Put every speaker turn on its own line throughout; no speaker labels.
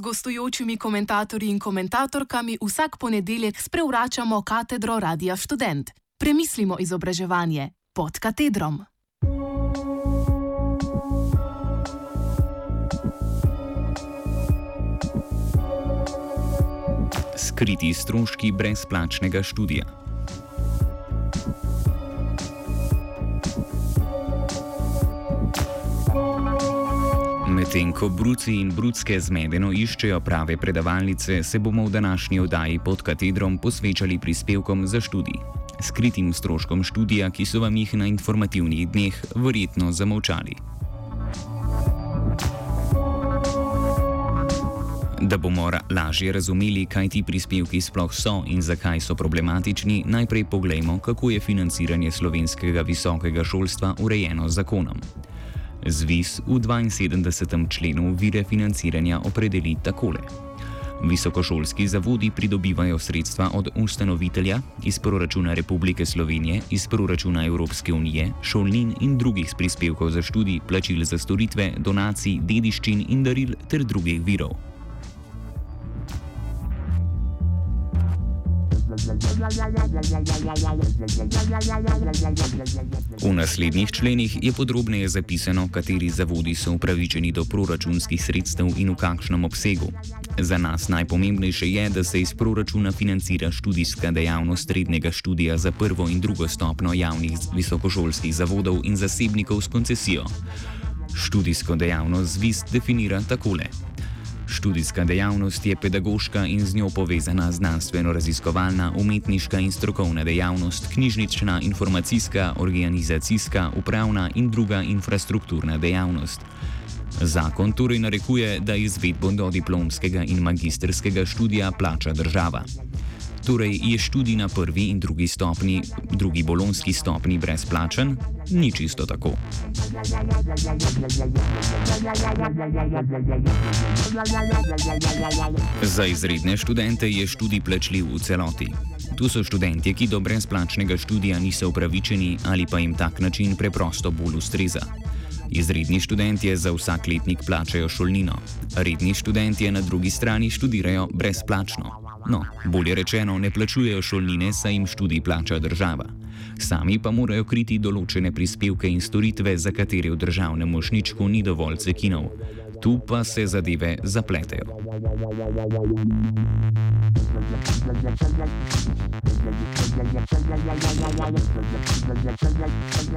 gostujočimi komentatorji in komentatorkami vsak ponedeljek sprevračamo katedro Radia Student. Premislimo izobraževanje pod katedrom.
Skriti stroški brezplačnega študija. Medtem ko bruci in brudske zmedeno iščejo prave predavalnice, se bomo v današnji oddaji pod katedrom posvečali prispevkom za študij. Skritim stroškom študija, ki so vam jih na informativnih dneh verjetno zamolčali. Da bomo lažje razumeli, kaj ti prispevki sploh so in zakaj so problematični, najprej poglejmo, kako je financiranje slovenskega visokega šolstva urejeno z zakonom. Zvis v 72. členu vire financiranja opredeli takole. Visokošolski zavodi pridobivajo sredstva od ustanovitelja, iz proračuna Republike Slovenije, iz proračuna Evropske unije, šolnin in drugih prispevkov za študij, plačil za storitve, donacij, dediščin in daril ter drugih virov. V naslednjih členih je podrobneje zapisano, kateri zavodi so upravičeni do proračunskih sredstev in v kakšnem obsegu. Za nas najpomembnejše je, da se iz proračuna financira študijska dejavnost srednjega študija za prvo in drugo stopno javnih visokošolskih zavodov in zasebnikov s koncesijo. Študijsko dejavnost ZVIS definira takole. Študijska dejavnost je pedagoška in z njo povezana znanstveno-raziskovalna, umetniška in strokovna dejavnost, knjižnična, informacijska, organizacijska, upravna in druga infrastrukturna dejavnost. Zakon torej narekuje, da izvedbo do diplomskega in magistrskega študija plača država. Torej je študij na prvi in drugi stopni, drugi bolonski stopni brezplačen? Ni čisto tako. Za izredne študente je študij plačljiv v celoti. Tu so študentje, ki do brezplačnega študija niso upravičeni ali pa jim tak način preprosto bolj ustreza. Izredni študentje za vsak letnik plačajo šolnino, redni študentje na drugi strani študirajo brezplačno. No, bolje rečeno, ne plačujejo šolnine, saj jim študij plača država. Sami pa morajo kriti določene prispevke in storitve, za katere v državnem mošničku ni dovolj cekinov. Tu pa se zadeve zapletejo.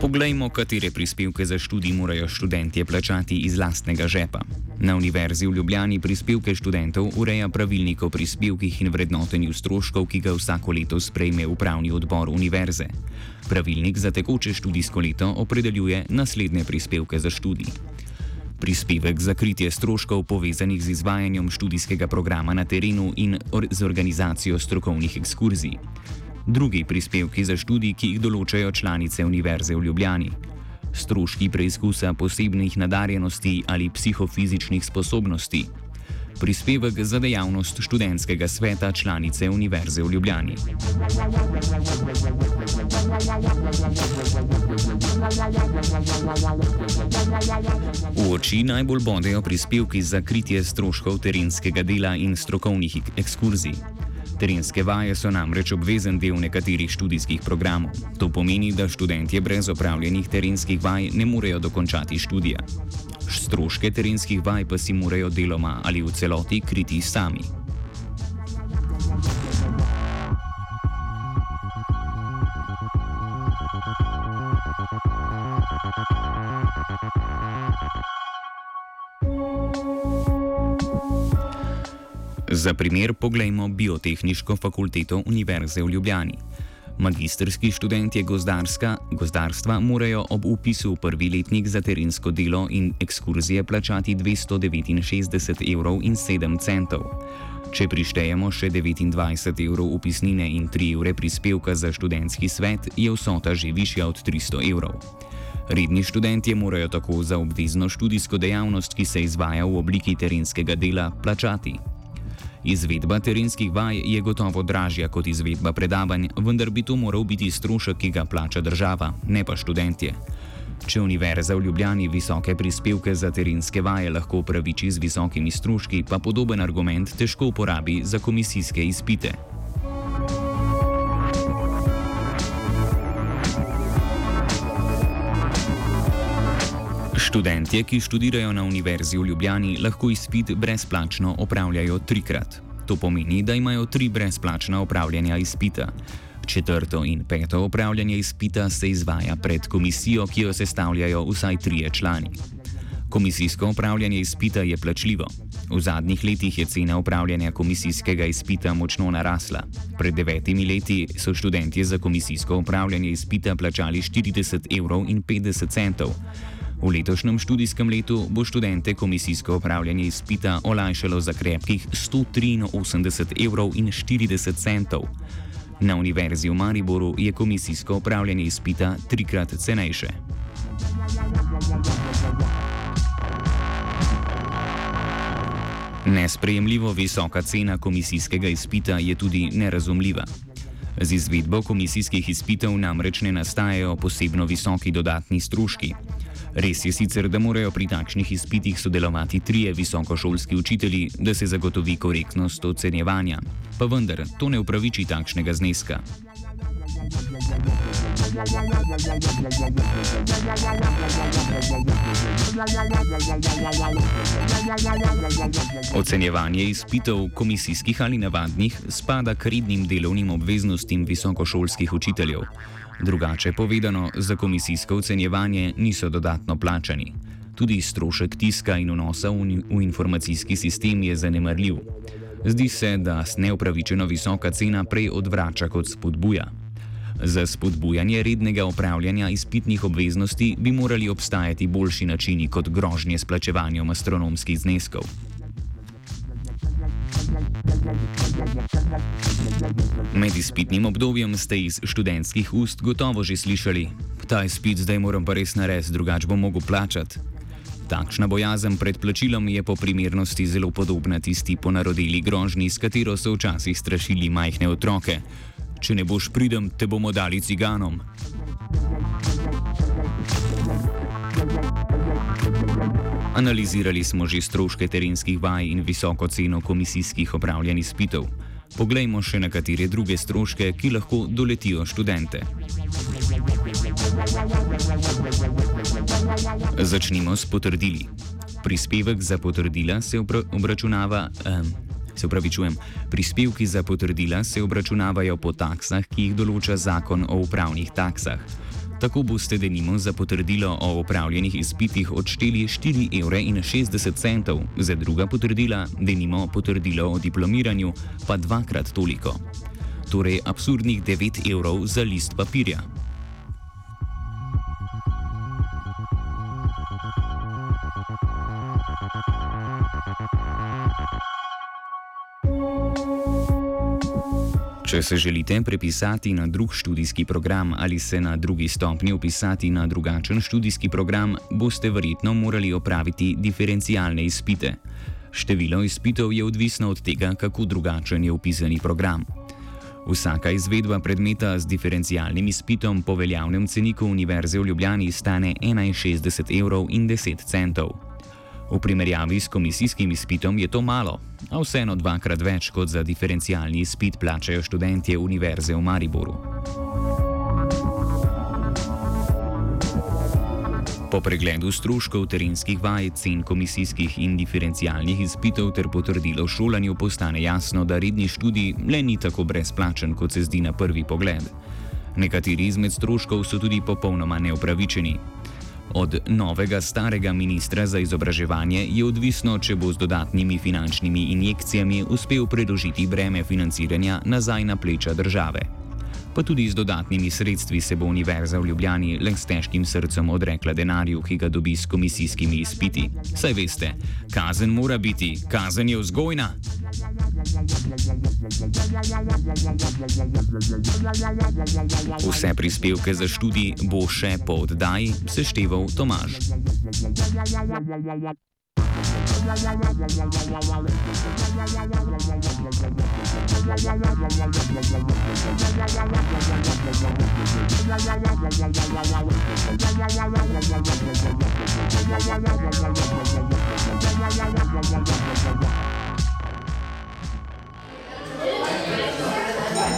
Poglejmo, katere prispevke za študij morajo študentje plačati iz lastnega žepa. Na Univerzi v Ljubljani prispevke študentov ureja pravilnik o prispevkih in vrednotenju stroškov, ki ga vsako leto sprejme upravni odbor univerze. Pravilnik za tekoče študijsko leto opredeljuje naslednje prispevke za študij. Prispevek za kritje stroškov povezanih z izvajanjem študijskega programa na terenu in or z organizacijo strokovnih ekskurzij. Drugi prispevki za študij, ki jih določajo članice Univerze v Ljubljani. Stroški preizkusa posebnih nadarjenosti ali psihofizičnih sposobnosti. Prispevek za dejavnost študentskega sveta članice Univerze v Ljubljani. V oči najbolj bodejo prispevki za kritje stroškov terenskega dela in strokovnih ekskurzij. Terenske vaje so namreč obvezen del nekaterih študijskih programov. To pomeni, da študentje brez opravljenih terenskih vaj ne morejo dokončati študija. Stroške terenskih vaj pa si morajo deloma ali v celoti kriti sami. Za primer poglejmo Biotehniško fakulteto Univerze v Ljubljani. Magistrski študentje gozdarstva morajo ob upisu v prvi letnik za terensko delo in ekskurzije plačati 269 evrov in 7 centov. Če prištejemo še 29 evrov upisnine in 3 evre prispevka za študentski svet, je vsota že višja od 300 evrov. Redni študentje morajo tako za obvezno študijsko dejavnost, ki se izvaja v obliki terenskega dela, plačati. Izvedba terenskih vaj je gotovo dražja kot izvedba predavanj, vendar bi to moral biti strošek, ki ga plača država, ne pa študentje. Če Univerza v Ljubljani visoke prispevke za terenske vaje lahko upraviči z visokimi stroški, pa podoben argument težko uporabi za komisijske izpite. Študentje, ki študirajo na Univerzi v Ljubljani, lahko izpit brezplačno opravljajo trikrat. To pomeni, da imajo tri brezplačna opravljanja izpita. Četrto in peto opravljanje izpita se izvaja pred komisijo, ki jo sestavljajo vsaj trije člani. Komisijsko upravljanje izpita je plačljivo. V zadnjih letih je cena upravljanja komisijskega izpita močno narasla. Pred devetimi leti so študentje za komisijsko upravljanje izpita plačali 40 evrov in 50 centov. V letošnjem študijskem letu bo študente komisijsko upravljanje izpita olajšalo za krepkih 183 evrov in 40 centov. Na Univerzi v Mariboru je komisijsko upravljanje izpita trikrat cenejše. Nesprejemljivo visoka cena komisijskega izpita je tudi nerazumljiva. Z izvedbo komisijskih izpitev namreč ne nastajajo posebno visoki dodatni stroški. Res je sicer, da morajo pri takšnih izpitih sodelovati trije visokošolski učitelji, da se zagotovi korektnost ocenjevanja, pa vendar to ne upraviči takšnega zneska. Ocenjevanje izpitev, komisijskih ali navadnih, spada k rednim delovnim obveznostim visokošolskih učiteljev. Drugače povedano, za komisijsko ocenjevanje niso dodatno plačani. Tudi strošek tiska in vnosa v, v informacijski sistem je zanemarljiv. Zdi se, da se neupravičeno visoka cena prej odvrača kot spodbuja. Za spodbujanje rednega upravljanja izpitnih obveznosti bi morali obstajati boljši načini kot grožnje s plačevanjem astronomskih zneskov. Med izpitnim obdobjem ste iz študentskih ust gotovo že slišali: Ta izpit zdaj moram pa res narediti, drugače bom mogel plačati. Takšna bojazen pred plačilom je po primernosti zelo podobna tisti ponarodeli grožnji, s katero so včasih strašili majhne otroke. Če ne boš pridem, te bomo dali ciganom. Analizirali smo že stroške terenskih vaj in visoko ceno komisijskih opravljenih spitev. Poglejmo še nekatere druge stroške, ki lahko doletijo študente. Začnimo s potrdili. Prispevek za potrdila se obračunava. Um, se upravičujem, prispevki za potrdila se obračunavajo po taksah, ki jih določa zakon o upravnih taksah. Tako boste denimo za potrdilo o opravljenih izpitih odšteli 4,60 evra, za druga potrdila, denimo potrdilo o diplomiranju, pa dvakrat toliko. Torej absurdnih 9 evrov za list papirja. Če se želite prepisati na drug študijski program ali se na drugi stopni upisati na drugačen študijski program, boste verjetno morali opraviti diferencialne izpite. Število izpitev je odvisno od tega, kako drugačen je upisani program. Vsaka izvedba predmeta z diferencialnim izpitom po veljavnem ceniku Univerze v Ljubljani stane 61,10 evrov. V primerjavi s komisijskim izpitom je to malo, a vseeno dvakrat več kot za diferencialni izpit plačajo študentje Univerze v Mariboru. Po pregledu stroškov terenskih vaj, cen komisijskih in diferencialnih izpitov ter potrdilo o šolanju postane jasno, da redni študij le ni tako brezplačen, kot se zdi na prvi pogled. Nekateri izmed stroškov so tudi popolnoma neupravičeni. Od novega starega ministra za izobraževanje je odvisno, če bo z dodatnimi finančnimi injekcijami uspel preložiti breme financiranja nazaj na pleča države. Pa tudi z dodatnimi sredstvi se bo Univerza v Ljubljani le s težkim srcem odrekla denarju, ki ga dobi s komisijskimi izpiti. Saj veste, kazen mora biti, kazen je vzgojna. Vse prispevke za študij bo še po oddaji sešteval Tomaž.